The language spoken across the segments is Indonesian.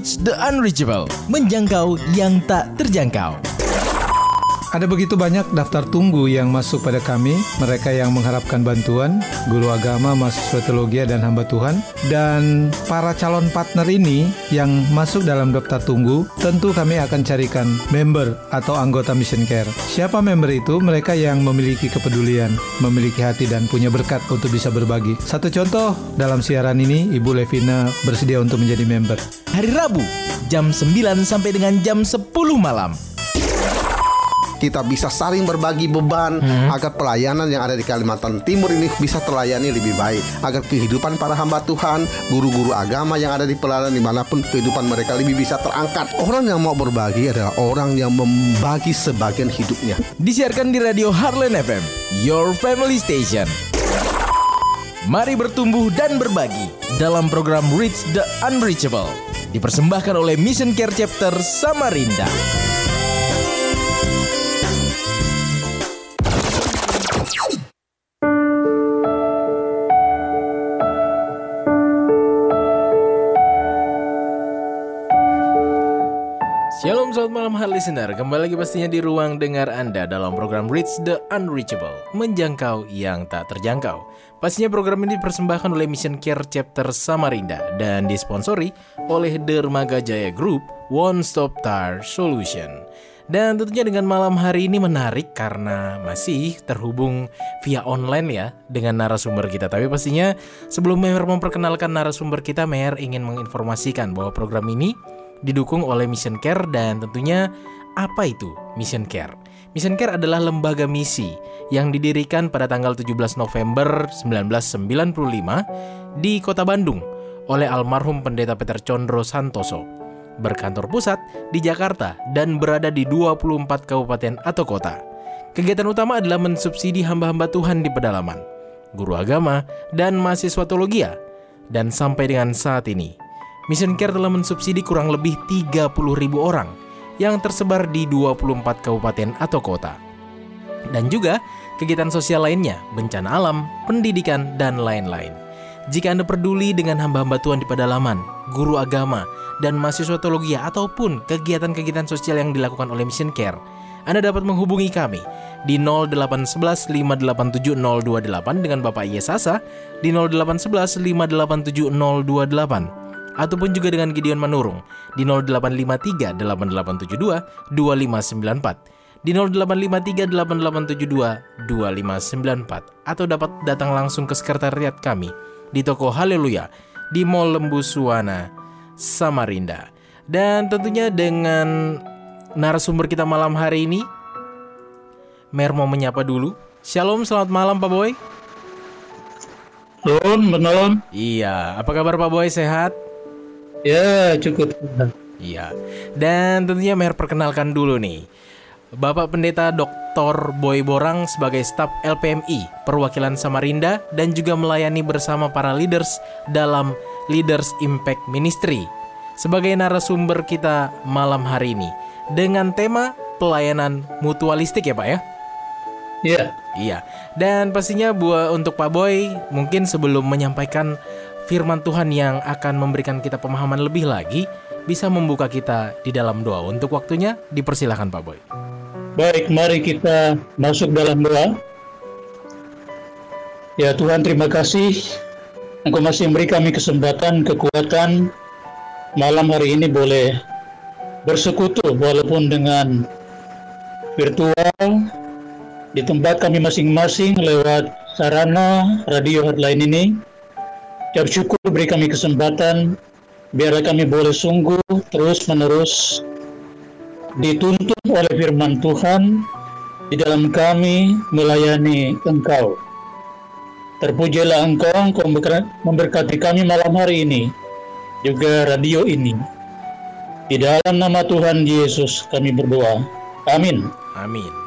Reach the Unreachable, menjangkau yang tak terjangkau. Ada begitu banyak daftar tunggu yang masuk pada kami, mereka yang mengharapkan bantuan, guru agama, mahasiswa teologi dan hamba Tuhan, dan para calon partner ini yang masuk dalam daftar tunggu, tentu kami akan carikan member atau anggota Mission Care. Siapa member itu? Mereka yang memiliki kepedulian, memiliki hati dan punya berkat untuk bisa berbagi. Satu contoh, dalam siaran ini Ibu Levina bersedia untuk menjadi member. Hari Rabu, jam 9 sampai dengan jam 10 malam kita bisa saling berbagi beban hmm. agar pelayanan yang ada di Kalimantan Timur ini bisa terlayani lebih baik agar kehidupan para hamba Tuhan guru-guru agama yang ada di pelayanan di mana pun kehidupan mereka lebih bisa terangkat orang yang mau berbagi adalah orang yang membagi sebagian hidupnya disiarkan di radio Harlan FM Your Family Station Mari bertumbuh dan berbagi dalam program Reach the Unreachable dipersembahkan oleh Mission Care Chapter Samarinda. Selamat malam hal listener. Kembali lagi pastinya di ruang dengar Anda Dalam program Reach the Unreachable Menjangkau yang tak terjangkau. Pastinya program ini dipersembahkan oleh Mission Care Chapter Samarinda Dan disponsori oleh Dermaga Jaya Group One Stop Tire Solution. Dan tentunya dengan malam hari ini menarik karena masih terhubung via online ya dengan narasumber kita. Tapi pastinya sebelum Meher memperkenalkan narasumber kita, Meher ingin menginformasikan bahwa program ini didukung oleh Mission Care dan tentunya apa itu Mission Care? Mission Care adalah lembaga misi yang didirikan pada tanggal 17 November 1995 di Kota Bandung oleh almarhum Pendeta Peter Condro Santoso. Berkantor pusat di Jakarta dan berada di 24 kabupaten atau kota. Kegiatan utama adalah mensubsidi hamba-hamba Tuhan di pedalaman, guru agama, dan mahasiswa teologi. Dan sampai dengan saat ini, Mission Care telah mensubsidi kurang lebih 30 ribu orang yang tersebar di 24 kabupaten atau kota. Dan juga kegiatan sosial lainnya, bencana alam, pendidikan, dan lain-lain. Jika Anda peduli dengan hamba-hamba Tuhan di pedalaman, guru agama, dan mahasiswa teologi ataupun kegiatan-kegiatan sosial yang dilakukan oleh Mission Care, Anda dapat menghubungi kami di 0811 587 dengan Bapak Yesasa di 0811 587 ataupun juga dengan Gideon Manurung di 0853 8872 2594 di 0853 8872 2594 atau dapat datang langsung ke sekretariat kami di toko Haleluya di Mall Lembu Suwana Samarinda. Dan tentunya dengan narasumber kita malam hari ini Mer mau menyapa dulu. Shalom, selamat malam Pak Boy. Shalom, malam. Iya, apa kabar Pak Boy? Sehat? Ya, cukup. Iya. Dan tentunya Mer perkenalkan dulu nih. Bapak Pendeta Dr. Boy Borang sebagai staf LPMI perwakilan Samarinda dan juga melayani bersama para leaders dalam Leaders Impact Ministry sebagai narasumber kita malam hari ini dengan tema pelayanan mutualistik ya Pak ya? Iya. Iya. Dan pastinya buat untuk Pak Boy mungkin sebelum menyampaikan firman Tuhan yang akan memberikan kita pemahaman lebih lagi bisa membuka kita di dalam doa. Untuk waktunya dipersilahkan Pak Boy. Baik, mari kita masuk dalam doa. Ya Tuhan, terima kasih Engkau masih memberi kami kesempatan, kekuatan malam hari ini boleh bersekutu walaupun dengan virtual di tempat kami masing-masing lewat sarana radio hotline ini. Ucap syukur beri kami kesempatan biar kami boleh sungguh terus menerus dituntun oleh firman Tuhan di dalam kami melayani Engkau. Terpujilah Engkau, Engkau memberkati kami malam hari ini, juga radio ini. Di dalam nama Tuhan Yesus kami berdoa. Amin. Amin.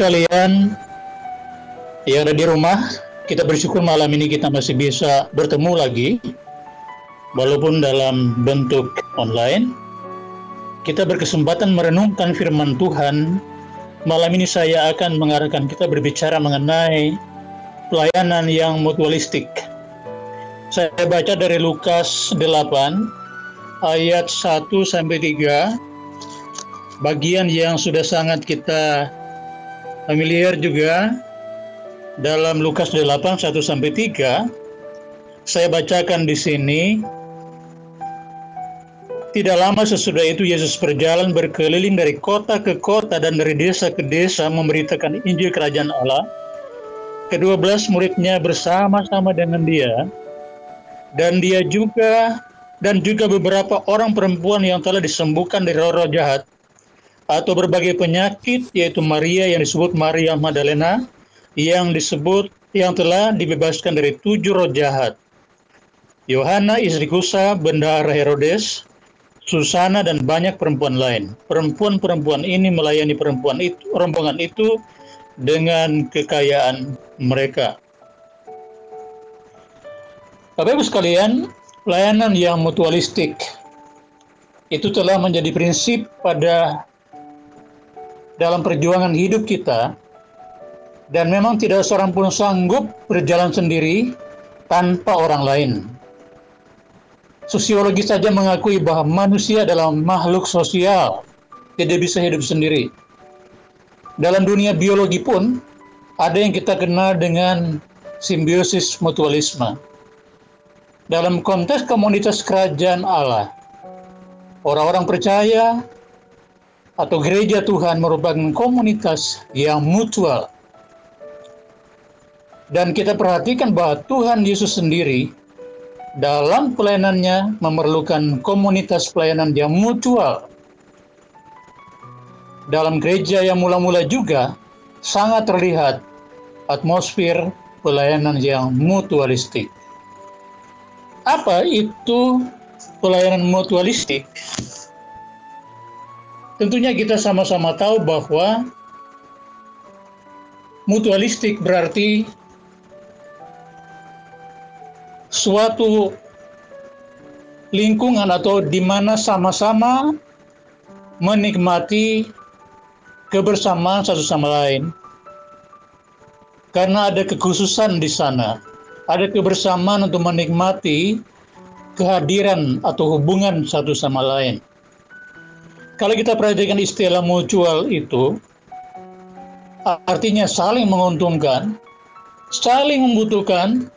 Sekalian yang ada di rumah, kita bersyukur malam ini kita masih bisa bertemu lagi walaupun dalam bentuk online. Kita berkesempatan merenungkan firman Tuhan. Malam ini saya akan mengarahkan kita berbicara mengenai pelayanan yang mutualistik. Saya baca dari Lukas 8 ayat 1 sampai 3 bagian yang sudah sangat kita familiar juga dalam Lukas 8 1 sampai 3 saya bacakan di sini tidak lama sesudah itu Yesus berjalan berkeliling dari kota ke kota dan dari desa ke desa memberitakan Injil Kerajaan Allah. Kedua belas muridnya bersama-sama dengan dia dan dia juga dan juga beberapa orang perempuan yang telah disembuhkan dari roh-roh jahat atau berbagai penyakit yaitu Maria yang disebut Maria Magdalena yang disebut yang telah dibebaskan dari tujuh roh jahat. Yohana istri Kusa, bendahara Herodes, Susana dan banyak perempuan lain. Perempuan-perempuan ini melayani perempuan itu, rombongan itu dengan kekayaan mereka. Bapak Ibu sekalian, pelayanan yang mutualistik itu telah menjadi prinsip pada dalam perjuangan hidup kita dan memang tidak seorang pun sanggup berjalan sendiri tanpa orang lain. Sosiologi saja mengakui bahwa manusia adalah makhluk sosial, tidak bisa hidup sendiri. Dalam dunia biologi pun ada yang kita kenal dengan simbiosis mutualisme. Dalam konteks komunitas kerajaan Allah, orang-orang percaya atau gereja Tuhan merupakan komunitas yang mutual. Dan kita perhatikan bahwa Tuhan Yesus sendiri dalam pelayanannya memerlukan komunitas pelayanan yang mutual. Dalam gereja yang mula-mula juga sangat terlihat atmosfer pelayanan yang mutualistik. Apa itu pelayanan mutualistik? Tentunya kita sama-sama tahu bahwa mutualistik berarti suatu lingkungan atau di mana sama-sama menikmati kebersamaan satu sama lain. Karena ada kekhususan di sana, ada kebersamaan untuk menikmati kehadiran atau hubungan satu sama lain. Kalau kita perhatikan istilah mutual itu, artinya saling menguntungkan, saling membutuhkan,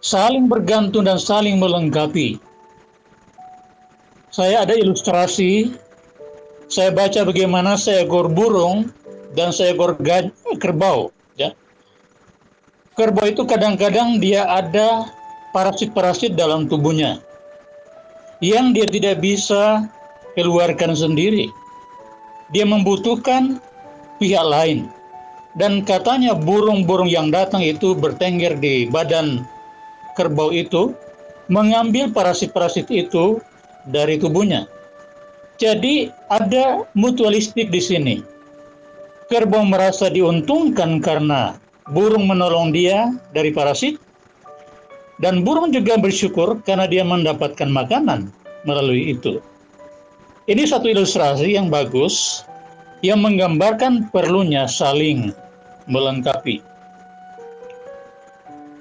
saling bergantung dan saling melengkapi. Saya ada ilustrasi, saya baca bagaimana seekor burung dan seekor kerbau. Ya. Kerbau itu kadang-kadang dia ada parasit-parasit dalam tubuhnya yang dia tidak bisa keluarkan sendiri. Dia membutuhkan pihak lain. Dan katanya burung-burung yang datang itu bertengger di badan kerbau itu, mengambil parasit-parasit itu dari tubuhnya. Jadi ada mutualistik di sini. Kerbau merasa diuntungkan karena burung menolong dia dari parasit, dan burung juga bersyukur karena dia mendapatkan makanan melalui itu. Ini satu ilustrasi yang bagus yang menggambarkan perlunya saling melengkapi.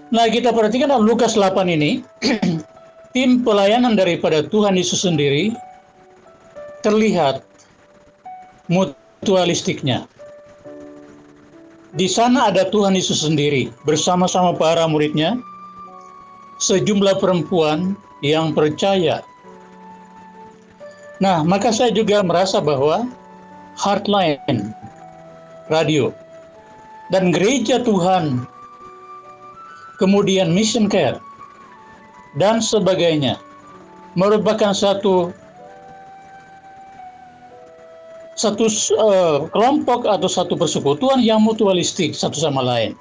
Nah, kita perhatikan dalam Lukas 8 ini, tim pelayanan daripada Tuhan Yesus sendiri terlihat mutualistiknya. Di sana ada Tuhan Yesus sendiri bersama-sama para muridnya, sejumlah perempuan yang percaya Nah, maka saya juga merasa bahwa Heartline Radio dan Gereja Tuhan, kemudian Mission Care, dan sebagainya merupakan satu satu uh, kelompok atau satu persekutuan yang mutualistik satu sama lain.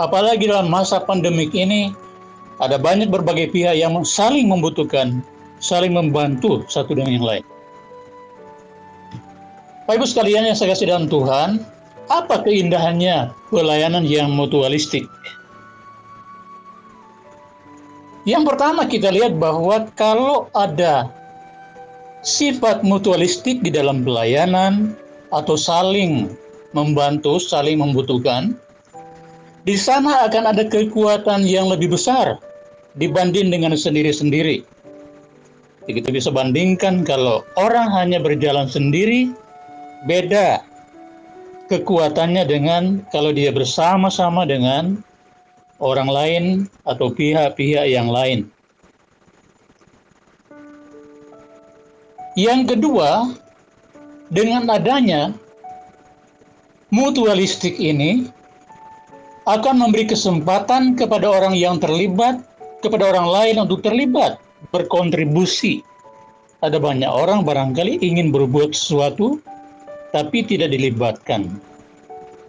Apalagi dalam masa pandemik ini ada banyak berbagai pihak yang saling membutuhkan saling membantu satu dengan yang lain. Bapak Ibu sekalian yang saya kasih dalam Tuhan, apa keindahannya pelayanan yang mutualistik? Yang pertama kita lihat bahwa kalau ada sifat mutualistik di dalam pelayanan atau saling membantu, saling membutuhkan, di sana akan ada kekuatan yang lebih besar dibanding dengan sendiri-sendiri. Kita bisa bandingkan kalau orang hanya berjalan sendiri, beda kekuatannya dengan kalau dia bersama-sama dengan orang lain atau pihak-pihak yang lain. Yang kedua, dengan adanya mutualistik ini akan memberi kesempatan kepada orang yang terlibat, kepada orang lain untuk terlibat, berkontribusi. Ada banyak orang barangkali ingin berbuat sesuatu, tapi tidak dilibatkan.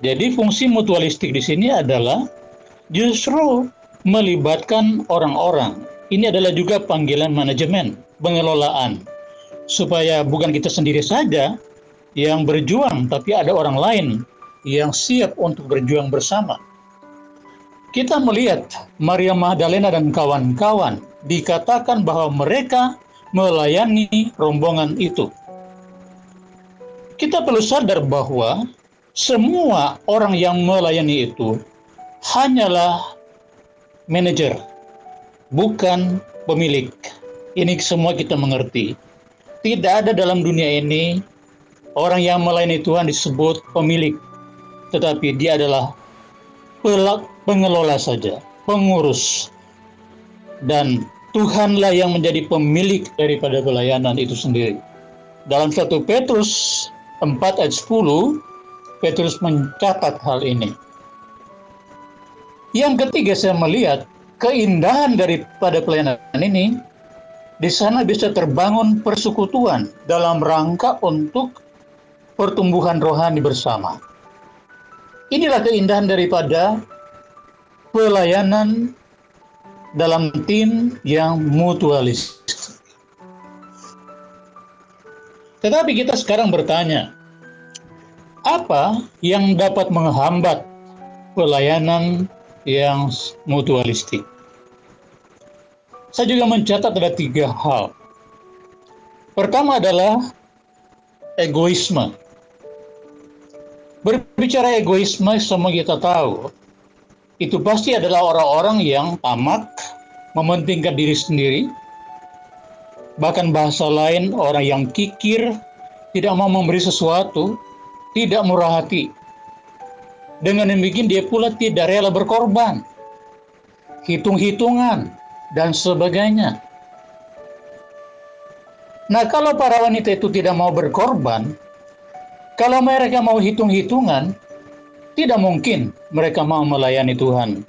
Jadi fungsi mutualistik di sini adalah justru melibatkan orang-orang. Ini adalah juga panggilan manajemen, pengelolaan supaya bukan kita sendiri saja yang berjuang, tapi ada orang lain yang siap untuk berjuang bersama. Kita melihat Maria Magdalena dan kawan-kawan dikatakan bahwa mereka melayani rombongan itu. Kita perlu sadar bahwa semua orang yang melayani itu hanyalah manajer, bukan pemilik. Ini semua kita mengerti. Tidak ada dalam dunia ini orang yang melayani Tuhan disebut pemilik, tetapi dia adalah pelak pengelola saja, pengurus. Dan Tuhanlah yang menjadi pemilik daripada pelayanan itu sendiri. Dalam satu Petrus 4 ayat 10, Petrus mencatat hal ini. Yang ketiga saya melihat keindahan daripada pelayanan ini di sana bisa terbangun persekutuan dalam rangka untuk pertumbuhan rohani bersama. Inilah keindahan daripada pelayanan dalam tim yang mutualis. Tetapi kita sekarang bertanya, apa yang dapat menghambat pelayanan yang mutualistik? Saya juga mencatat ada tiga hal. Pertama adalah egoisme. Berbicara egoisme, semua kita tahu, itu pasti adalah orang-orang yang tamak, mementingkan diri sendiri, bahkan bahasa lain orang yang kikir, tidak mau memberi sesuatu, tidak murah hati. Dengan demikian dia pula tidak rela berkorban. Hitung-hitungan, dan sebagainya. Nah, kalau para wanita itu tidak mau berkorban, kalau mereka mau hitung-hitungan, tidak mungkin mereka mau melayani Tuhan,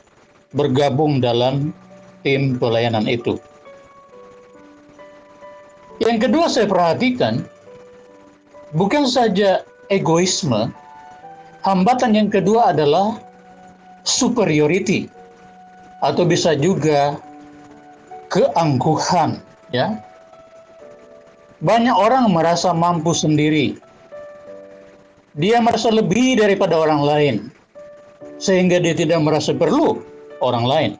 bergabung dalam tim pelayanan itu. Yang kedua saya perhatikan, bukan saja egoisme, hambatan yang kedua adalah superiority, atau bisa juga keangkuhan ya banyak orang merasa mampu sendiri dia merasa lebih daripada orang lain sehingga dia tidak merasa perlu orang lain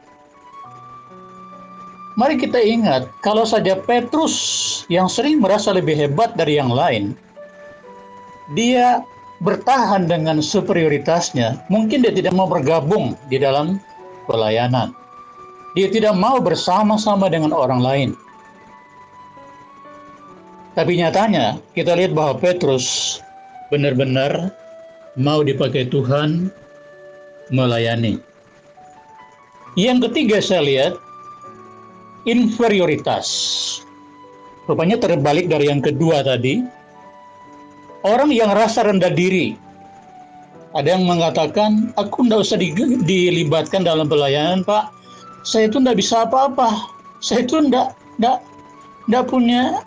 Mari kita ingat, kalau saja Petrus yang sering merasa lebih hebat dari yang lain, dia bertahan dengan superioritasnya, mungkin dia tidak mau bergabung di dalam pelayanan. Dia tidak mau bersama-sama dengan orang lain. Tapi nyatanya kita lihat bahwa Petrus benar-benar mau dipakai Tuhan melayani. Yang ketiga saya lihat inferioritas. Rupanya terbalik dari yang kedua tadi. Orang yang rasa rendah diri. Ada yang mengatakan, aku tidak usah dilibatkan dalam pelayanan, Pak saya itu tidak bisa apa-apa. Saya itu tidak tidak punya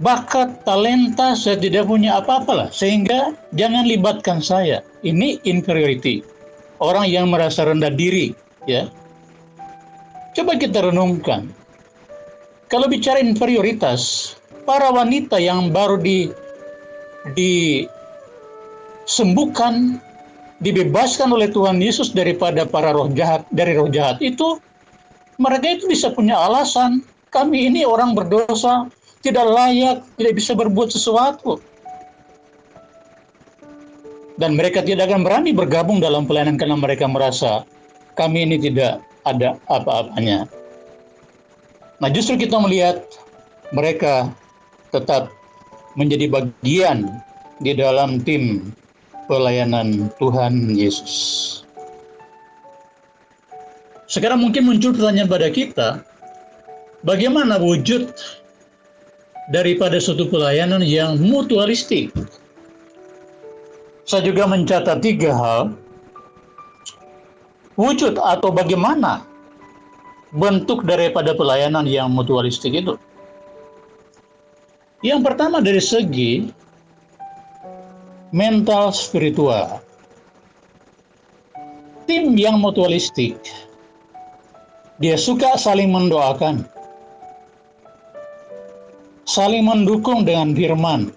bakat, talenta, saya tidak punya apa-apa lah. Sehingga jangan libatkan saya. Ini inferiority. Orang yang merasa rendah diri, ya. Coba kita renungkan. Kalau bicara inferioritas, para wanita yang baru di disembuhkan dibebaskan oleh Tuhan Yesus daripada para roh jahat dari roh jahat itu mereka itu bisa punya alasan kami ini orang berdosa tidak layak tidak bisa berbuat sesuatu dan mereka tidak akan berani bergabung dalam pelayanan karena mereka merasa kami ini tidak ada apa-apanya. Nah, justru kita melihat mereka tetap menjadi bagian di dalam tim pelayanan Tuhan Yesus. Sekarang mungkin muncul pertanyaan pada kita, bagaimana wujud daripada suatu pelayanan yang mutualistik? Saya juga mencatat tiga hal. Wujud atau bagaimana bentuk daripada pelayanan yang mutualistik itu. Yang pertama dari segi mental spiritual. Tim yang mutualistik, dia suka saling mendoakan, saling mendukung dengan firman,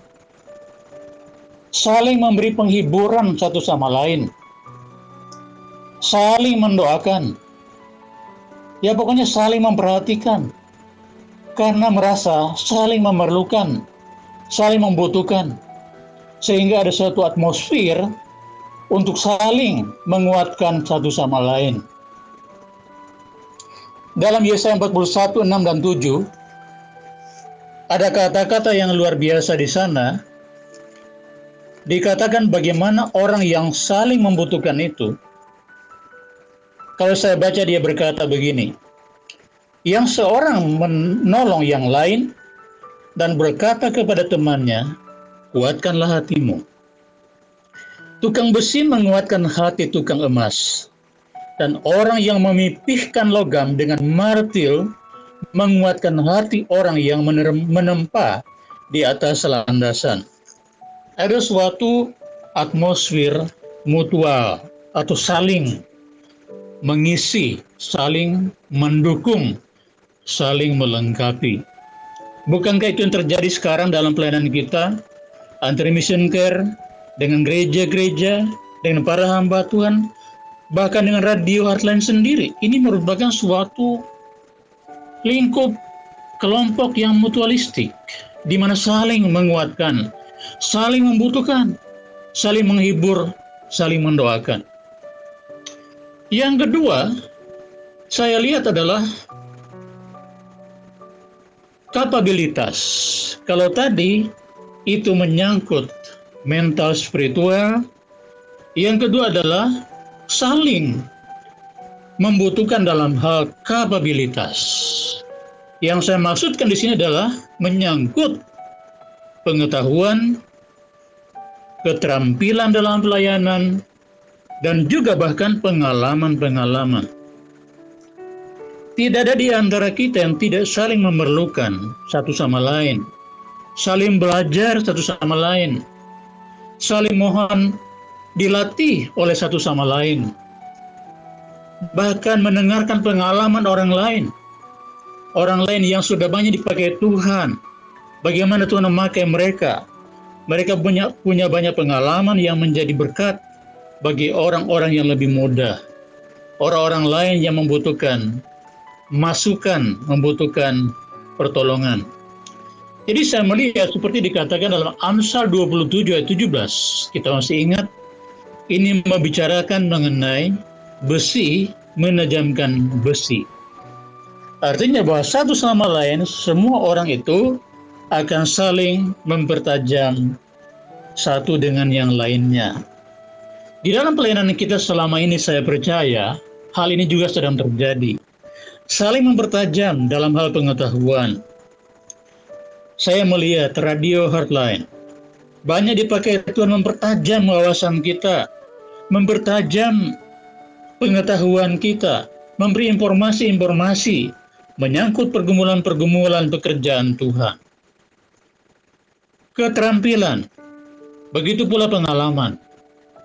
saling memberi penghiburan satu sama lain, saling mendoakan, ya pokoknya saling memperhatikan, karena merasa saling memerlukan, saling membutuhkan, sehingga ada suatu atmosfer untuk saling menguatkan satu sama lain. Dalam Yesaya 41, 6 dan 7, ada kata-kata yang luar biasa di sana. Dikatakan bagaimana orang yang saling membutuhkan itu. Kalau saya baca dia berkata begini, yang seorang menolong yang lain dan berkata kepada temannya, kuatkanlah hatimu. Tukang besi menguatkan hati tukang emas, dan orang yang memipihkan logam dengan martil menguatkan hati orang yang menempa di atas landasan. Ada suatu atmosfer mutual atau saling mengisi, saling mendukung, saling melengkapi. Bukankah itu yang terjadi sekarang dalam pelayanan kita? Antara mission care dengan gereja-gereja, dengan para hamba Tuhan, bahkan dengan radio hotline sendiri. Ini merupakan suatu lingkup kelompok yang mutualistik di mana saling menguatkan, saling membutuhkan, saling menghibur, saling mendoakan. Yang kedua, saya lihat adalah kapabilitas. Kalau tadi itu menyangkut mental spiritual, yang kedua adalah saling membutuhkan dalam hal kapabilitas. Yang saya maksudkan di sini adalah menyangkut pengetahuan, keterampilan dalam pelayanan, dan juga bahkan pengalaman-pengalaman. Tidak ada di antara kita yang tidak saling memerlukan satu sama lain, saling belajar satu sama lain, saling mohon dilatih oleh satu sama lain, bahkan mendengarkan pengalaman orang lain, orang lain yang sudah banyak dipakai Tuhan, bagaimana Tuhan memakai mereka. Mereka punya punya banyak pengalaman yang menjadi berkat bagi orang-orang yang lebih muda, orang-orang lain yang membutuhkan masukan, membutuhkan pertolongan. Jadi saya melihat seperti dikatakan dalam Amsal 27 ayat 17, kita masih ingat ini membicarakan mengenai besi menajamkan besi. Artinya bahwa satu sama lain semua orang itu akan saling mempertajam satu dengan yang lainnya. Di dalam pelayanan kita selama ini saya percaya hal ini juga sedang terjadi. Saling mempertajam dalam hal pengetahuan. Saya melihat radio hardline banyak dipakai Tuhan mempertajam wawasan kita, mempertajam pengetahuan kita, memberi informasi-informasi menyangkut pergumulan-pergumulan pekerjaan Tuhan. Keterampilan, begitu pula pengalaman,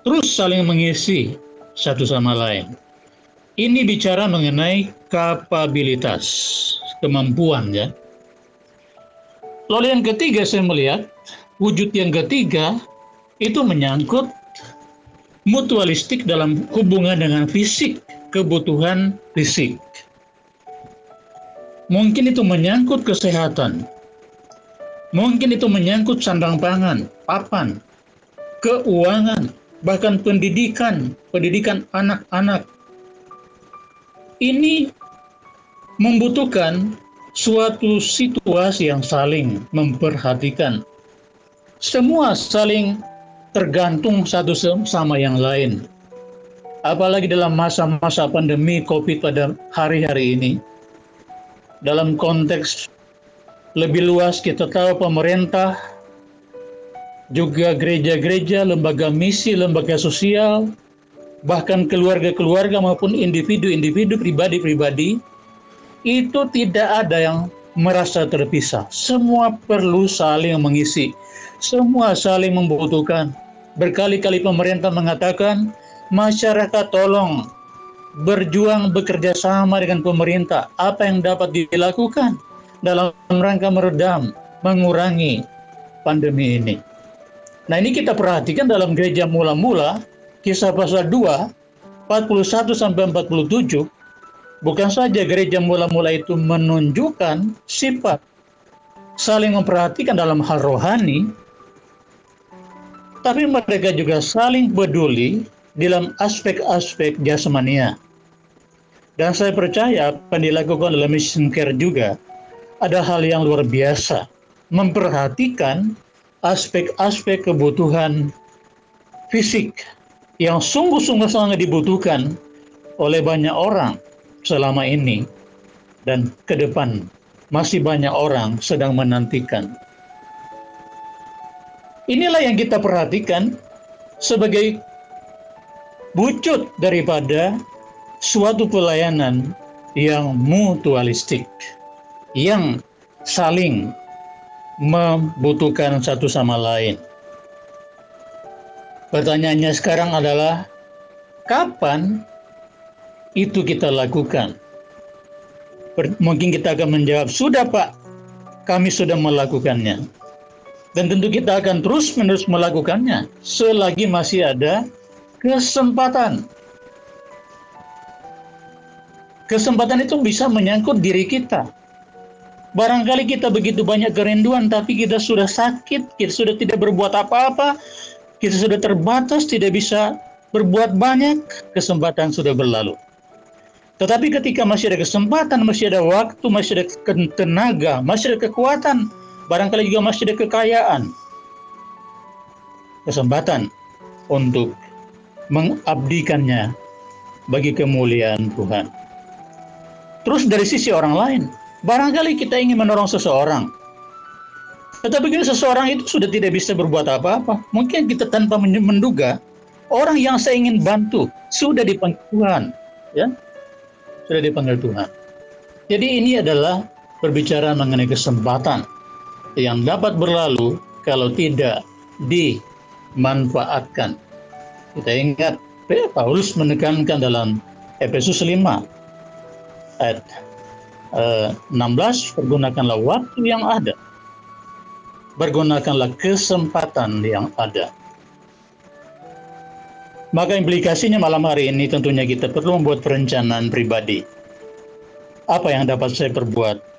terus saling mengisi satu sama lain. Ini bicara mengenai kapabilitas, kemampuan ya. Lalu yang ketiga saya melihat, wujud yang ketiga itu menyangkut mutualistik dalam hubungan dengan fisik, kebutuhan fisik. Mungkin itu menyangkut kesehatan. Mungkin itu menyangkut sandang pangan, papan, keuangan, bahkan pendidikan, pendidikan anak-anak. Ini membutuhkan suatu situasi yang saling memperhatikan. Semua saling tergantung satu sama yang lain. Apalagi dalam masa-masa pandemi COVID pada hari-hari ini. Dalam konteks lebih luas kita tahu pemerintah juga gereja-gereja, lembaga misi, lembaga sosial, bahkan keluarga-keluarga maupun individu-individu pribadi-pribadi, itu tidak ada yang merasa terpisah. Semua perlu saling mengisi, semua saling membutuhkan. Berkali-kali pemerintah mengatakan, masyarakat tolong berjuang bekerja sama dengan pemerintah. Apa yang dapat dilakukan dalam rangka meredam, mengurangi pandemi ini. Nah ini kita perhatikan dalam gereja mula-mula, kisah pasal 2, 41 sampai 47, bukan saja gereja mula-mula itu menunjukkan sifat saling memperhatikan dalam hal rohani, tapi mereka juga saling peduli dalam aspek-aspek jasmania. Dan saya percaya apa yang dilakukan dalam mission care juga ada hal yang luar biasa. Memperhatikan aspek-aspek kebutuhan fisik yang sungguh-sungguh sangat dibutuhkan oleh banyak orang selama ini dan ke depan masih banyak orang sedang menantikan. Inilah yang kita perhatikan sebagai wujud daripada suatu pelayanan yang mutualistik, yang saling membutuhkan satu sama lain. Pertanyaannya sekarang adalah kapan itu kita lakukan? Mungkin kita akan menjawab, sudah Pak, kami sudah melakukannya. Dan tentu kita akan terus-menerus melakukannya selagi masih ada kesempatan. Kesempatan itu bisa menyangkut diri kita, Barangkali kita begitu banyak kerinduan, tapi kita sudah sakit, kita sudah tidak berbuat apa-apa, kita sudah terbatas, tidak bisa berbuat banyak, kesempatan sudah berlalu. Tetapi ketika masih ada kesempatan, masih ada waktu, masih ada tenaga, masih ada kekuatan, barangkali juga masih ada kekayaan, kesempatan untuk mengabdikannya bagi kemuliaan Tuhan. Terus dari sisi orang lain, Barangkali kita ingin menolong seseorang, tetapi kini seseorang itu sudah tidak bisa berbuat apa-apa. Mungkin kita tanpa menduga, orang yang saya ingin bantu sudah dipanggil Tuhan, ya, sudah dipanggil Tuhan. Jadi ini adalah berbicara mengenai kesempatan yang dapat berlalu kalau tidak dimanfaatkan. Kita ingat Paulus menekankan dalam Efesus 5 ayat 16 eh, pergunakanlah waktu yang ada. Pergunakanlah kesempatan yang ada. Maka implikasinya malam hari ini tentunya kita perlu membuat perencanaan pribadi. Apa yang dapat saya perbuat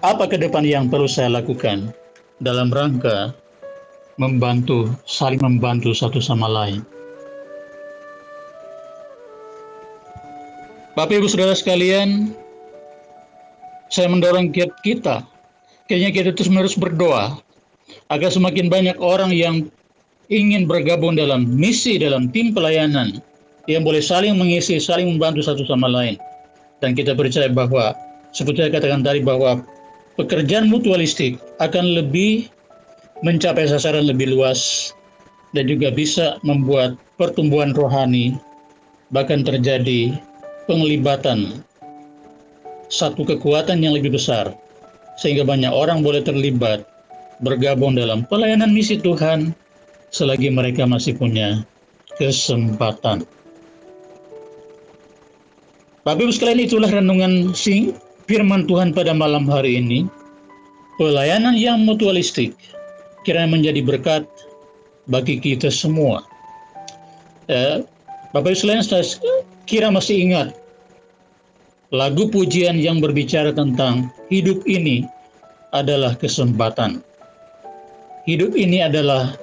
apa ke depan yang perlu saya lakukan dalam rangka membantu saling membantu satu sama lain Bapak Ibu Saudara sekalian, saya mendorong kita, kayaknya kita terus menerus berdoa agar semakin banyak orang yang ingin bergabung dalam misi dalam tim pelayanan yang boleh saling mengisi, saling membantu satu sama lain. Dan kita percaya bahwa seperti saya katakan tadi bahwa pekerjaan mutualistik akan lebih mencapai sasaran lebih luas dan juga bisa membuat pertumbuhan rohani bahkan terjadi penglibatan satu kekuatan yang lebih besar, sehingga banyak orang boleh terlibat bergabung dalam pelayanan misi Tuhan selagi mereka masih punya kesempatan. Bapak Ibu sekalian itulah renungan sing firman Tuhan pada malam hari ini. Pelayanan yang mutualistik kiranya menjadi berkat bagi kita semua. Eh, Bapak Ibu saya kira masih ingat Lagu pujian yang berbicara tentang hidup ini adalah kesempatan. Hidup ini adalah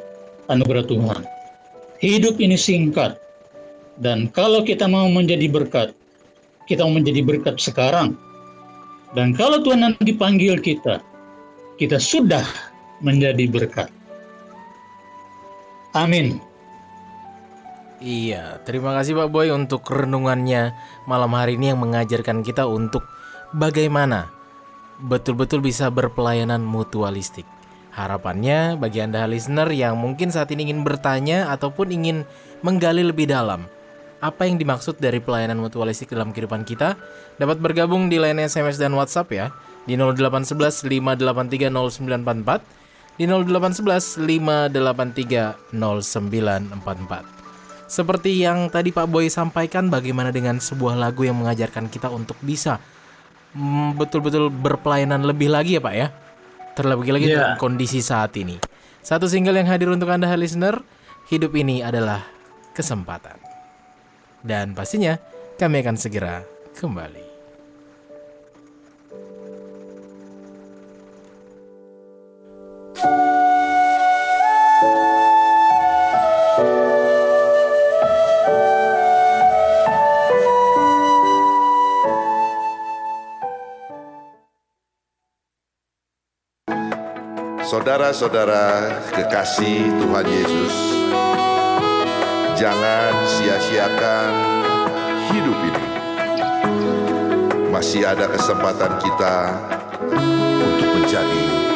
anugerah Tuhan. hidup ini singkat. Dan kalau kita mau menjadi berkat, kita mau menjadi berkat sekarang. Dan kalau Tuhan nanti panggil kita, kita sudah menjadi berkat. Amin. Iya, terima kasih Pak Boy untuk renungannya malam hari ini yang mengajarkan kita untuk bagaimana betul-betul bisa berpelayanan mutualistik. Harapannya bagi Anda listener yang mungkin saat ini ingin bertanya ataupun ingin menggali lebih dalam apa yang dimaksud dari pelayanan mutualistik dalam kehidupan kita dapat bergabung di line SMS dan WhatsApp ya di 0811 583 0944 di 0811 583 0944. Seperti yang tadi Pak Boy sampaikan bagaimana dengan sebuah lagu yang mengajarkan kita untuk bisa mm, betul-betul berpelayanan lebih lagi ya Pak ya terlebih lagi Iya. dalam kondisi saat ini. Satu single yang hadir untuk Anda listener, hidup ini adalah kesempatan. Dan pastinya kami akan segera kembali. Saudara-saudara kekasih Tuhan Yesus, jangan sia-siakan hidup ini. Masih ada kesempatan kita untuk menjadi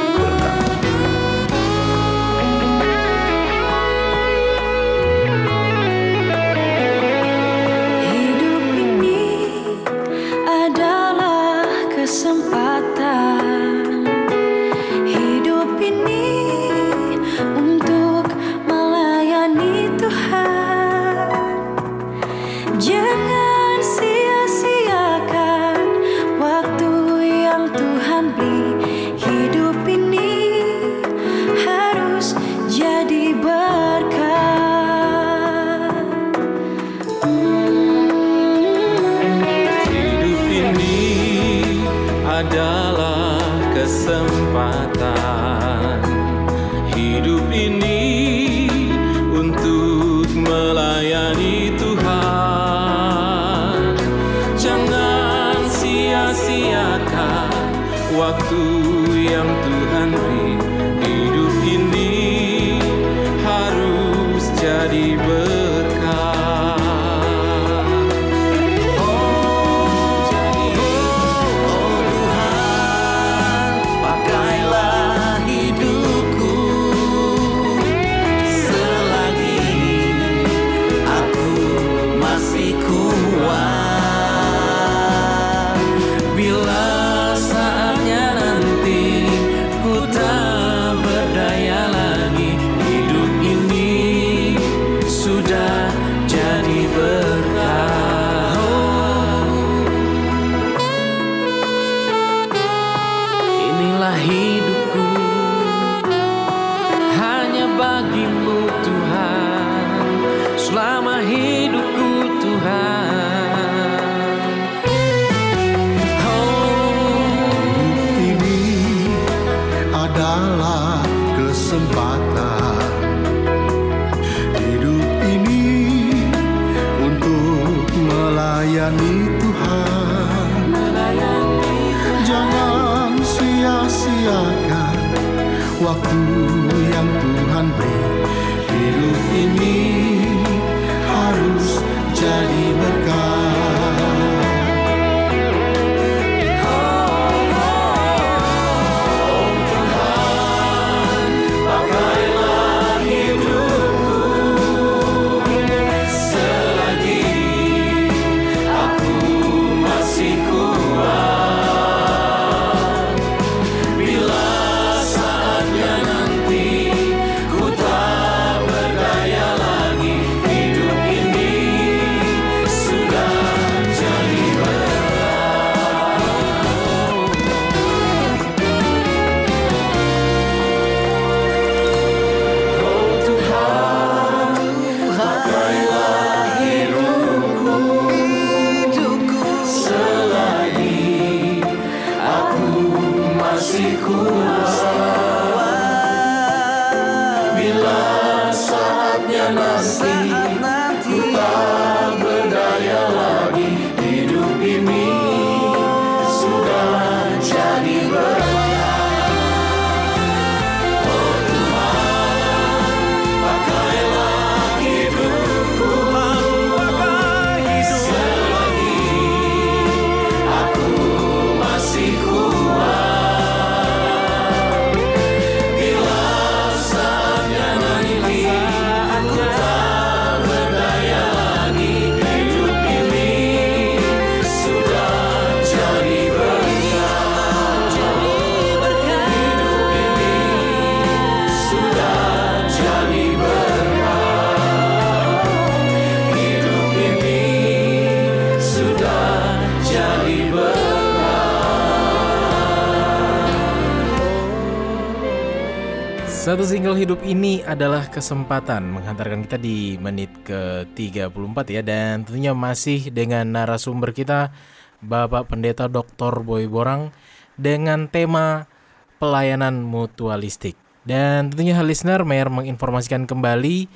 Satu single hidup ini adalah kesempatan menghantarkan kita di menit ke-34 ya dan tentunya masih dengan narasumber kita Bapak Pendeta Dr. Boy Borang dengan tema pelayanan mutualistik. Dan tentunya hal listener Mayor menginformasikan kembali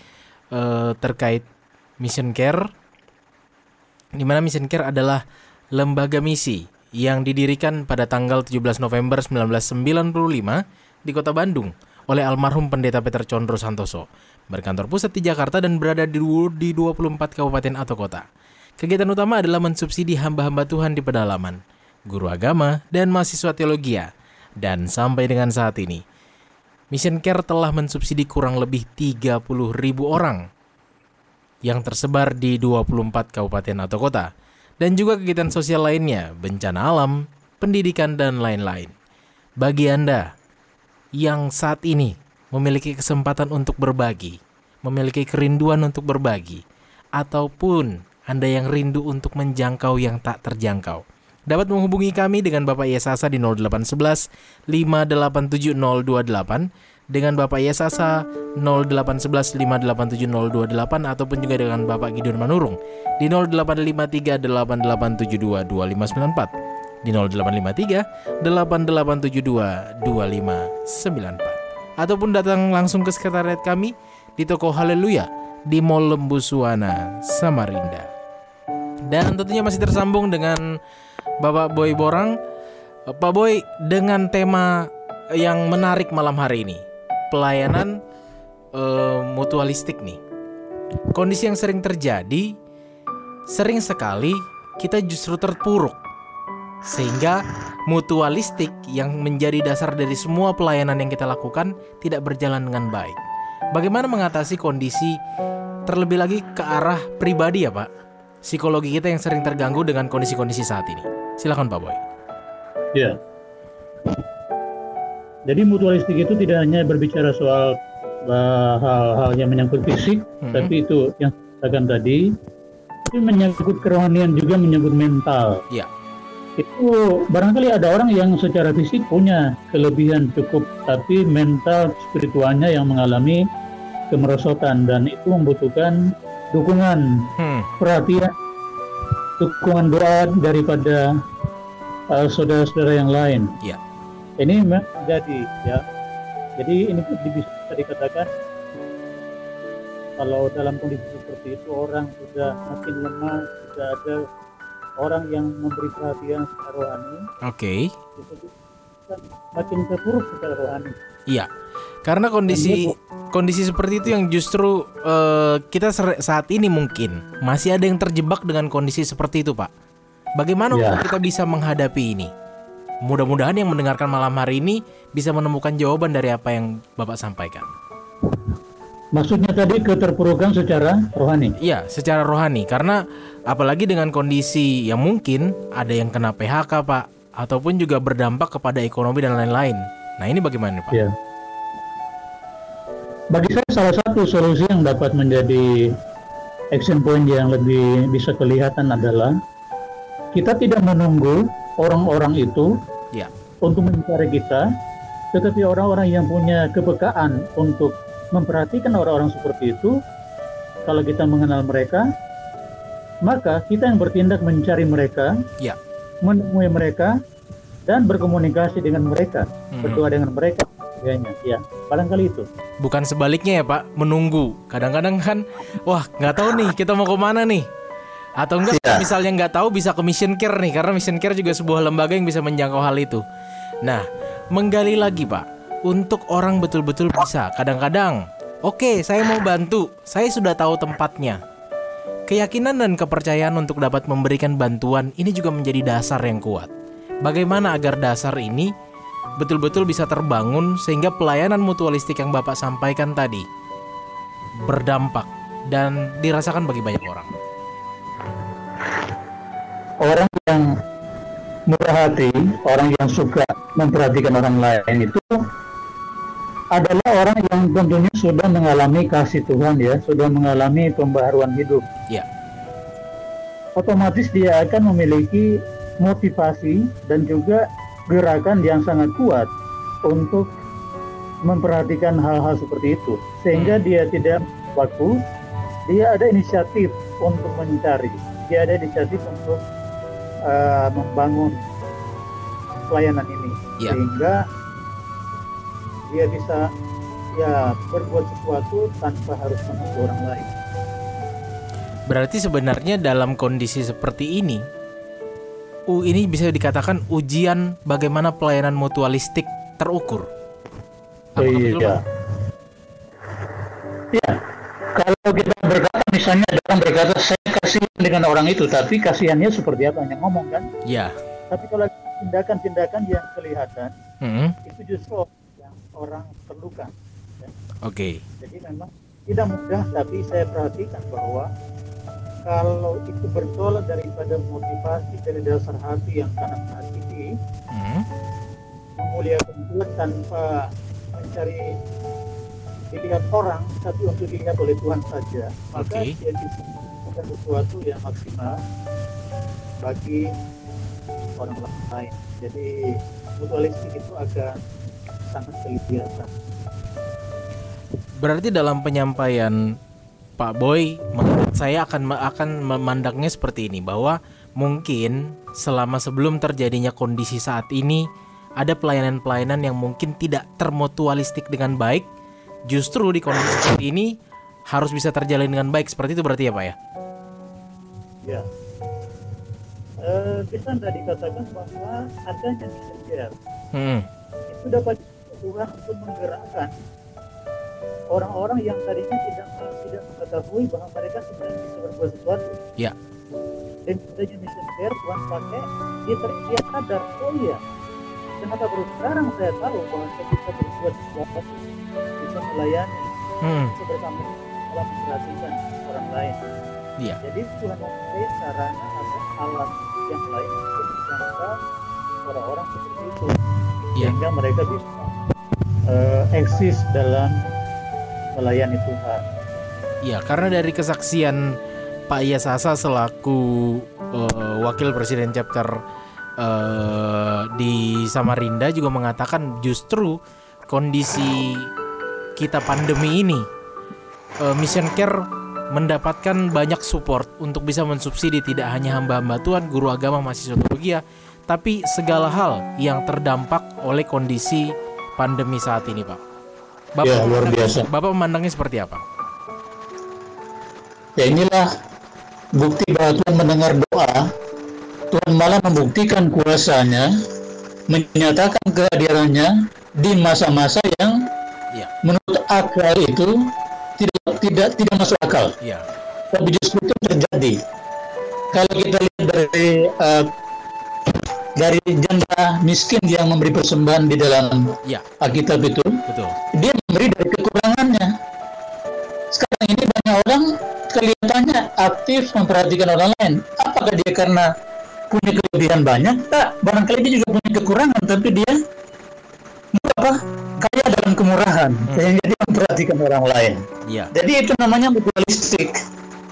eh, terkait Mission Care di mana Mission Care adalah lembaga misi yang didirikan pada tanggal 17 November 1995 di Kota Bandung oleh almarhum Pendeta Peter Condro Santoso, berkantor pusat di Jakarta dan berada di, di 24 kabupaten atau kota. Kegiatan utama adalah mensubsidi hamba-hamba Tuhan di pedalaman, guru agama, dan mahasiswa teologi. Dan sampai dengan saat ini, Mission Care telah mensubsidi kurang lebih 30 ribu orang yang tersebar di 24 kabupaten atau kota, dan juga kegiatan sosial lainnya, bencana alam, pendidikan, dan lain-lain. Bagi Anda yang saat ini memiliki kesempatan untuk berbagi, memiliki kerinduan untuk berbagi, ataupun Anda yang rindu untuk menjangkau yang tak terjangkau, dapat menghubungi kami dengan Bapak Yesasa di 0811 587028 dengan Bapak Yesasa 0811 587028 ataupun juga dengan Bapak Gideon Manurung di 0853 8872 2594 di 0853 8872 2594 ataupun datang langsung ke sekretariat kami di toko Haleluya di Mall Lembu Suwana, Samarinda. Dan tentunya masih tersambung dengan Bapak Boy Borang. Pak Boy dengan tema yang menarik malam hari ini, pelayanan eh, mutualistik nih. Kondisi yang sering terjadi sering sekali kita justru terpuruk sehingga mutualistik yang menjadi dasar dari semua pelayanan yang kita lakukan tidak berjalan dengan baik. Bagaimana mengatasi kondisi terlebih lagi ke arah pribadi ya Pak? Psikologi kita yang sering terganggu dengan kondisi-kondisi saat ini. Silakan Pak Boy. Ya. Jadi mutualistik itu tidak hanya berbicara soal uh, hal-hal yang menyangkut fisik, Mhm. tapi itu yang saya katakan tadi, itu menyangkut kerohanian juga menyangkut mental. Iya. Itu barangkali ada orang yang secara fisik punya kelebihan cukup, tapi mental spiritualnya yang mengalami kemerosotan dan itu membutuhkan dukungan Hmm, perhatian dukungan doa daripada uh, saudara-saudara yang lain. Iya. Ini memang terjadi ya. Jadi ini bisa dikatakan kalau dalam kondisi seperti itu orang sudah makin lemah, sudah ada orang yang memberi perhatian secara rohani, Oke. kan makin terpuruk secara rohani. Iya. Karena kondisi kondisi seperti itu yang justru eh, kita saat ini mungkin masih ada yang terjebak dengan kondisi seperti itu, Pak. Bagaimana Ya. kita bisa menghadapi ini? Mudah-mudahan yang mendengarkan malam hari ini bisa menemukan jawaban dari apa yang Bapak sampaikan. Maksudnya tadi keterpurukan secara rohani. Iya, secara rohani karena apalagi dengan kondisi yang mungkin ada yang kena PHK, Pak, ataupun juga berdampak kepada ekonomi dan lain-lain. Nah, ini bagaimana, Pak? Ya. Bagi saya salah satu solusi yang dapat menjadi action point yang lebih bisa kelihatan adalah kita tidak menunggu orang-orang itu Ya. untuk mencari kita, tetapi orang-orang yang punya kepekaan untuk memperhatikan orang-orang seperti itu, kalau kita mengenal mereka, maka kita yang bertindak mencari mereka, Ya. menemui mereka, dan berkomunikasi dengan mereka, Mhm. berdoa dengan mereka. Kayaknya, ya, barangkali itu. Bukan sebaliknya ya Pak, menunggu. Kadang-kadang kan, wah nggak tahu nih kita mau ke mana nih. Atau enggak Iya. misalnya nggak tahu bisa ke Mission Care nih, karena Mission Care juga sebuah lembaga yang bisa menjangkau hal itu. Nah, menggali lagi Pak, untuk orang betul-betul bisa. Kadang-kadang, oke saya mau bantu, saya sudah tahu tempatnya. Keyakinan dan kepercayaan untuk dapat memberikan bantuan ini juga menjadi dasar yang kuat. Bagaimana agar dasar ini betul-betul bisa terbangun sehingga pelayanan mutualistik yang Bapak sampaikan tadi berdampak dan dirasakan bagi banyak orang. Orang yang murah hati, orang yang suka memperhatikan orang lain itu adalah orang yang tentunya sudah mengalami kasih Tuhan ya, sudah mengalami pembaharuan hidup. Ya. Otomatis dia akan memiliki motivasi dan juga gerakan yang sangat kuat untuk memperhatikan hal-hal seperti itu sehingga dia tidak waktu dia ada inisiatif untuk mencari dia ada inisiatif untuk uh, membangun pelayanan ini Ya. sehingga dia bisa ya berbuat sesuatu tanpa harus menunggu orang lain Berarti sebenarnya dalam kondisi seperti ini, U ini bisa dikatakan ujian bagaimana pelayanan mutualistik terukur. Apakah betul, iya. Pak? Ya, kalau kita berkata misalnya orang berkata saya kasihan dengan orang itu, tapi kasihannya seperti apa? Hanya ngomong kan? Ya. Tapi kalau tindakan-tindakan yang kelihatan Hmm, itu justru orang perlukan. Oke. Jadi memang tidak mudah, tapi saya perhatikan bahwa kalau itu bertolak daripada motivasi dari dasar hati yang sangat mengasihi, Hmm, memuliakan Tuhan tanpa mencari dilihat orang, tapi untuk dilihat oleh Tuhan saja, maka Oke. dia bisa sesuatu yang maksimal bagi orang lain. Jadi mutualistik itu akan sangat kelihatan. Berarti dalam penyampaian Pak Boy, menurut saya akan akan memandangnya seperti ini bahwa mungkin selama sebelum terjadinya kondisi saat ini ada pelayanan-pelayanan yang mungkin tidak termutualistik dengan baik, justru di kondisi seperti ini harus bisa terjalin dengan baik. Seperti itu berarti ya Pak ya? Ya. Eh, bisa tidak dikatakan bahwa adanya messenger Hmm, itu dapat Tuhan untuk menggerakkan orang-orang yang tadinya tidak tidak mengetahui bahwa mereka sebenarnya bisa berbuat sesuatu. Ya. Dan adanya messenger Tuhan pakai dia dia sadar oh iya kenapa baru sekarang saya tahu bahwa saya bisa berbuat sesuatu bisa melayani hmm, bisa bersama dalam memperhatikan orang lain. Iya. Jadi Tuhan memakai sarana atau alat yang lain untuk menjangkau orang-orang seperti itu Iya. sehingga mereka bisa eh, eksis dalam melayani Tuhan. Iya, karena dari kesaksian Pak Yasasa selaku eh, wakil presiden chapter eh, di Samarinda juga mengatakan justru kondisi kita pandemi ini eh, Mission Care mendapatkan banyak support untuk bisa mensubsidi tidak hanya hamba-hamba Tuhan, guru agama, mahasiswa teologi, tapi segala hal yang terdampak oleh kondisi pandemi saat ini, Pak. Bapak Ya, luar biasa. Bapak memandangnya seperti apa? Ya inilah bukti bahwa Tuhan mendengar doa. Tuhan malah membuktikan kuasanya, menyatakan kehadirannya di masa-masa yang Iya. menurut akal itu tidak tidak tidak masuk akal. Iya. tapi justru itu terjadi. Kalau kita lihat dari eh, dari janda miskin yang memberi persembahan di dalam Iya, Alkitab itu, betul. dia memberi dari kekurangannya. Sekarang ini banyak orang kelihatannya aktif memperhatikan orang lain. Apakah dia karena punya kelebihan banyak? Tak, barangkali dia juga punya kekurangan, tapi dia apa? Kaya dalam kemurahan, sehingga dia memperhatikan orang lain. Iya. Jadi itu namanya mutualistik.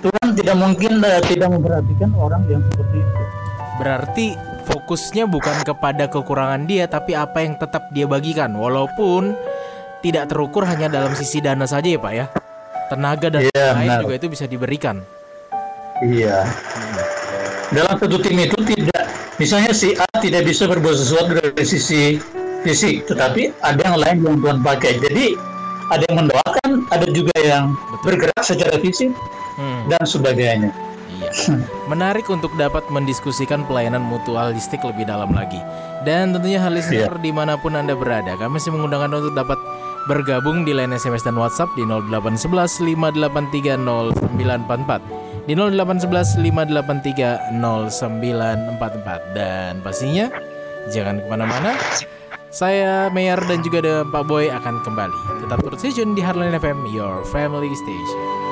Tuhan tidak mungkin eh, tidak memperhatikan orang yang seperti itu. Berarti fokusnya bukan kepada kekurangan dia tapi apa yang tetap dia bagikan walaupun tidak terukur hanya dalam sisi dana saja ya Pak ya. Tenaga dan Iya, lain benar. juga itu bisa diberikan. Iya. Dalam satu tim itu tidak, misalnya si A tidak bisa berbuat sesuatu dari sisi fisik, tetapi ada yang lain yang Tuhan pakai. Jadi ada yang mendoakan, ada juga yang bergerak secara fisik Hmm, dan sebagainya. Menarik untuk dapat mendiskusikan pelayanan mutualistik lebih dalam lagi. Dan tentunya hal listener di mana pun Anda berada, kami masih mengundang Anda untuk dapat bergabung di line SMS dan WhatsApp di 0811 583 0944 di 0811 583 0944 dan pastinya jangan ke mana-mana. Saya Mayor dan juga ada Pak Boy akan kembali. Tetap terus di Heartline FM Your Family Station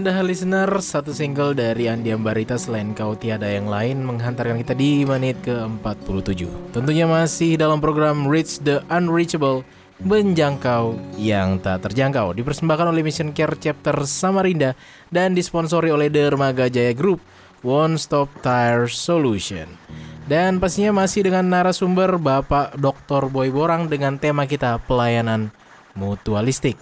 Anda listener Satu single dari Andi Ambarita Selain Kau Tiada Yang Lain Menghantarkan kita di menit ke-47 Tentunya masih dalam program Reach the Unreachable Menjangkau yang tak terjangkau. Dipersembahkan oleh Mission Care Chapter Samarinda Dan disponsori oleh Dermaga Jaya Group One Stop Tire Solution. Dan pastinya masih dengan narasumber Bapak Dr. Boy Borang Dengan tema kita pelayanan mutualistik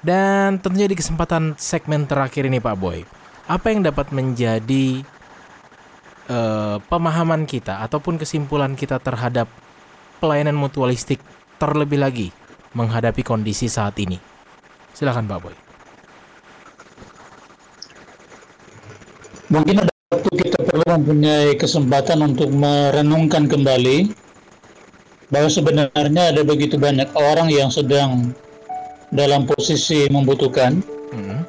dan tentunya di kesempatan segmen terakhir ini Pak Boy, apa yang dapat menjadi eh, pemahaman kita ataupun kesimpulan kita terhadap pelayanan mutualistik terlebih lagi menghadapi kondisi saat ini? Silakan Pak Boy. Mungkin ada waktu kita perlu mempunyai kesempatan untuk merenungkan kembali bahwa sebenarnya ada begitu banyak orang yang sedang dalam posisi membutuhkan, Hmm.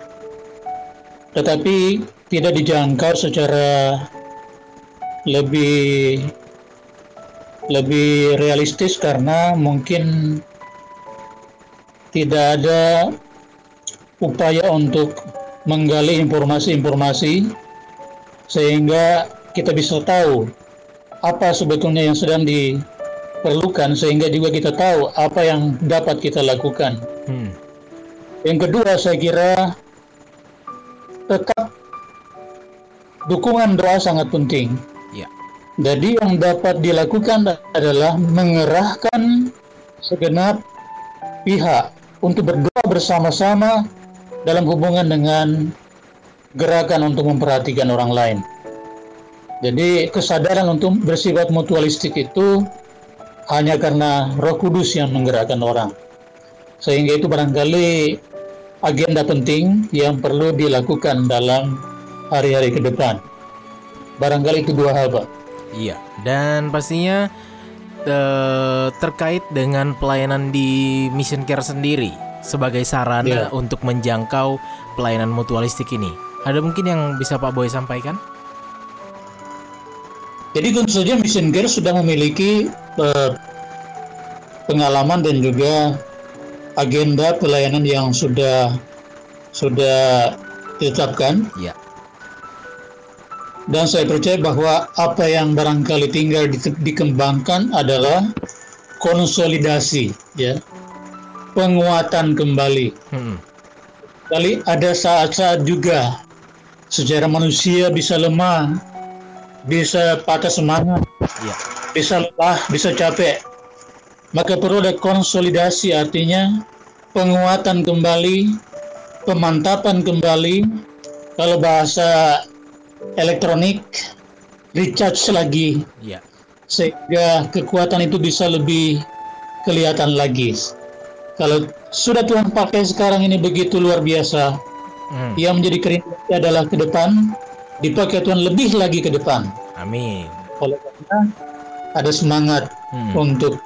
tetapi tidak dijangkau secara lebih lebih realistis karena mungkin tidak ada upaya untuk menggali informasi-informasi sehingga kita bisa tahu apa sebetulnya yang sedang diperlukan sehingga juga kita tahu apa yang dapat kita lakukan. Hmm. Yang kedua saya kira tetap dukungan doa sangat penting. Ya. Jadi yang dapat dilakukan adalah mengerahkan segenap pihak untuk berdoa bersama-sama dalam hubungan dengan gerakan untuk memperhatikan orang lain. Jadi kesadaran untuk bersifat mutualistik itu hanya karena Roh Kudus yang menggerakkan orang. Sehingga itu barangkali agenda penting yang perlu dilakukan dalam hari-hari ke depan. Barangkali itu dua hal, Pak. Iya, dan pastinya eh, terkait dengan pelayanan di Mission Care sendiri sebagai sarana Iya. untuk menjangkau pelayanan mutualistik ini. Ada mungkin yang bisa Pak Boy sampaikan? Jadi tentu saja Mission Care sudah memiliki eh, pengalaman dan juga agenda pelayanan yang sudah sudah ditetapkan. Ya. Dan saya percaya bahwa apa yang barangkali tinggal di- dikembangkan adalah konsolidasi, ya, penguatan kembali. Hmm, Kali ada saat-saat juga secara manusia bisa lemah, bisa patah semangat, Iya. bisa lelah, bisa capek. Maka perlu ada konsolidasi artinya penguatan kembali, pemantapan kembali. Kalau bahasa elektronik, recharge lagi Iya. sehingga kekuatan itu bisa lebih kelihatan lagi. Kalau sudah Tuhan pakai sekarang ini begitu luar biasa, Hmm, yang menjadi kerinduan adalah ke depan, dipakai Tuhan lebih lagi ke depan. Amin. Oleh karena ada semangat Hmm. untuk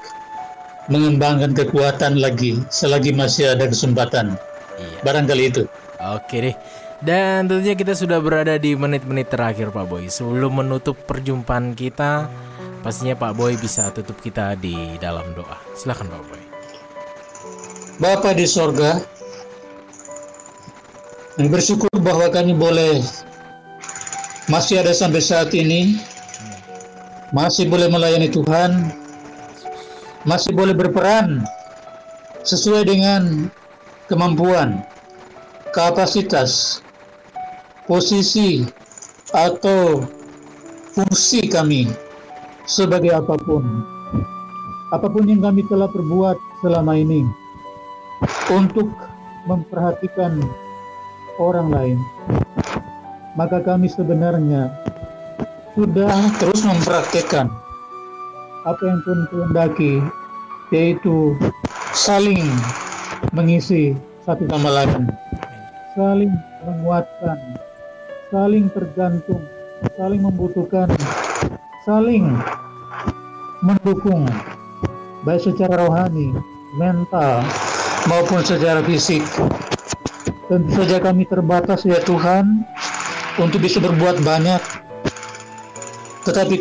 mengembangkan kekuatan lagi selagi masih ada kesempatan. Iya. Barangkali itu. Oke deh. Dan tentunya kita sudah berada di menit-menit terakhir Pak Boy. Sebelum menutup perjumpaan kita, pastinya Pak Boy bisa tutup kita di dalam doa. Silakan Pak Boy. Bapa di sorga, kami bersyukur bahwa kami boleh masih ada sampai saat ini, masih boleh melayani Tuhan, masih boleh berperan sesuai dengan kemampuan, kapasitas, posisi, atau fungsi kami sebagai apa pun. Apa pun yang kami telah perbuat selama ini untuk memperhatikan orang lain, maka kami sebenarnya sudah terus mempraktekkan apa yang Tuhan kehendaki, yaitu saling mengisi satu sama lain, saling menguatkan, saling tergantung, saling membutuhkan, saling mendukung, baik secara rohani, mental, maupun secara fisik. Tentu saja kami terbatas ya Tuhan untuk bisa berbuat banyak. Tetapi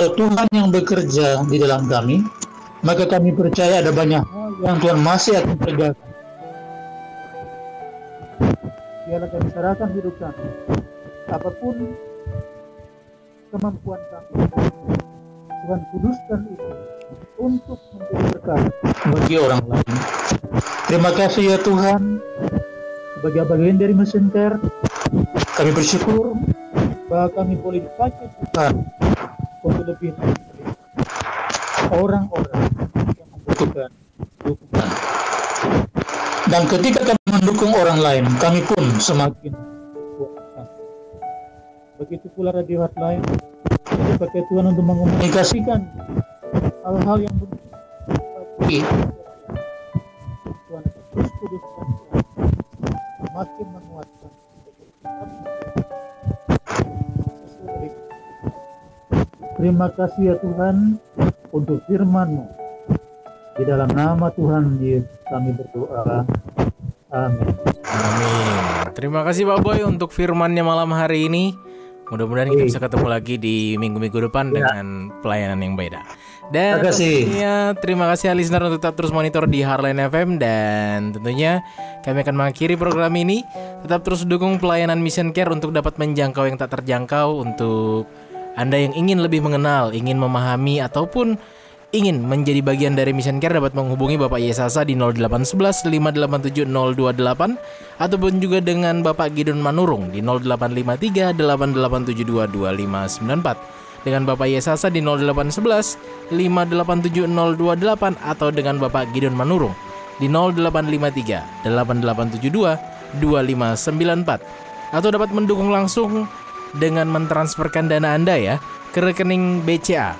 kalau Tuhan yang bekerja di dalam kami, maka kami percaya ada banyak hal yang Tuhan masih akan kerjakan. Biarlah kami serahkan hidup kami, apa pun kemampuan kami. Tuhan kuduskan itu untuk menjadi berkat bagi orang lain. Terima kasih ya Tuhan sebagai bagian dari mesin care kami bersyukur bahwa kami boleh dipakai Tuhan untuk lebih orang-orang yang membutuhkan dukungan. Dan ketika kami mendukung orang lain, kami pun semakin kuat. Begitu pula radio hotline dipakai Tuhan untuk mengkomunikasikan hal-hal yang. Bagi Tuhan terus kuduskan makin menguatkan. Terima kasih ya Tuhan untuk firman-Mu. Di dalam nama Tuhan Yesus kami berdoa. Amin. Amin. Terima kasih Pak Boy untuk firmannya malam hari ini. Mudah-mudahan kita bisa ketemu lagi di minggu-minggu depan dengan pelayanan yang beda. Dan Terima kasih. pastinya terima kasih listener untuk tetap terus monitor di Harline FM dan tentunya kami akan mengakhiri program ini. Tetap terus dukung pelayanan Mission Care untuk dapat menjangkau yang tak terjangkau untuk Anda yang ingin lebih mengenal, ingin memahami ataupun ingin menjadi bagian dari Mission Care dapat menghubungi Bapak Yesasa di 0811 587 028 ataupun juga dengan Bapak Gideon Manurung di 0853 8872 2594 dengan Bapak Yesasa di 0811 587 028 atau dengan Bapak Gideon Manurung di 0853 8872 2594 atau dapat mendukung langsung dengan mentransferkan dana Anda ya ke rekening BCA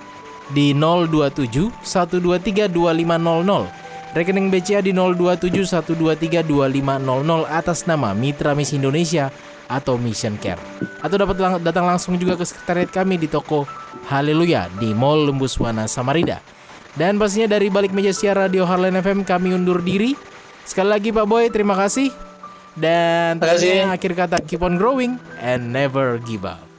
di 027 123 2500. Rekening BCA di 027 123 2500 atas nama Mitra Miss Indonesia atau Mission Care. Atau dapat lang- datang langsung juga ke sekretariat kami di toko Haleluya di Mall Lembuswana Samarida. Dan pastinya dari balik meja siar Radio Harlan FM kami undur diri. Sekali lagi Pak Boy, terima kasih. Dan Terima akhir kata keep on growing and never give up.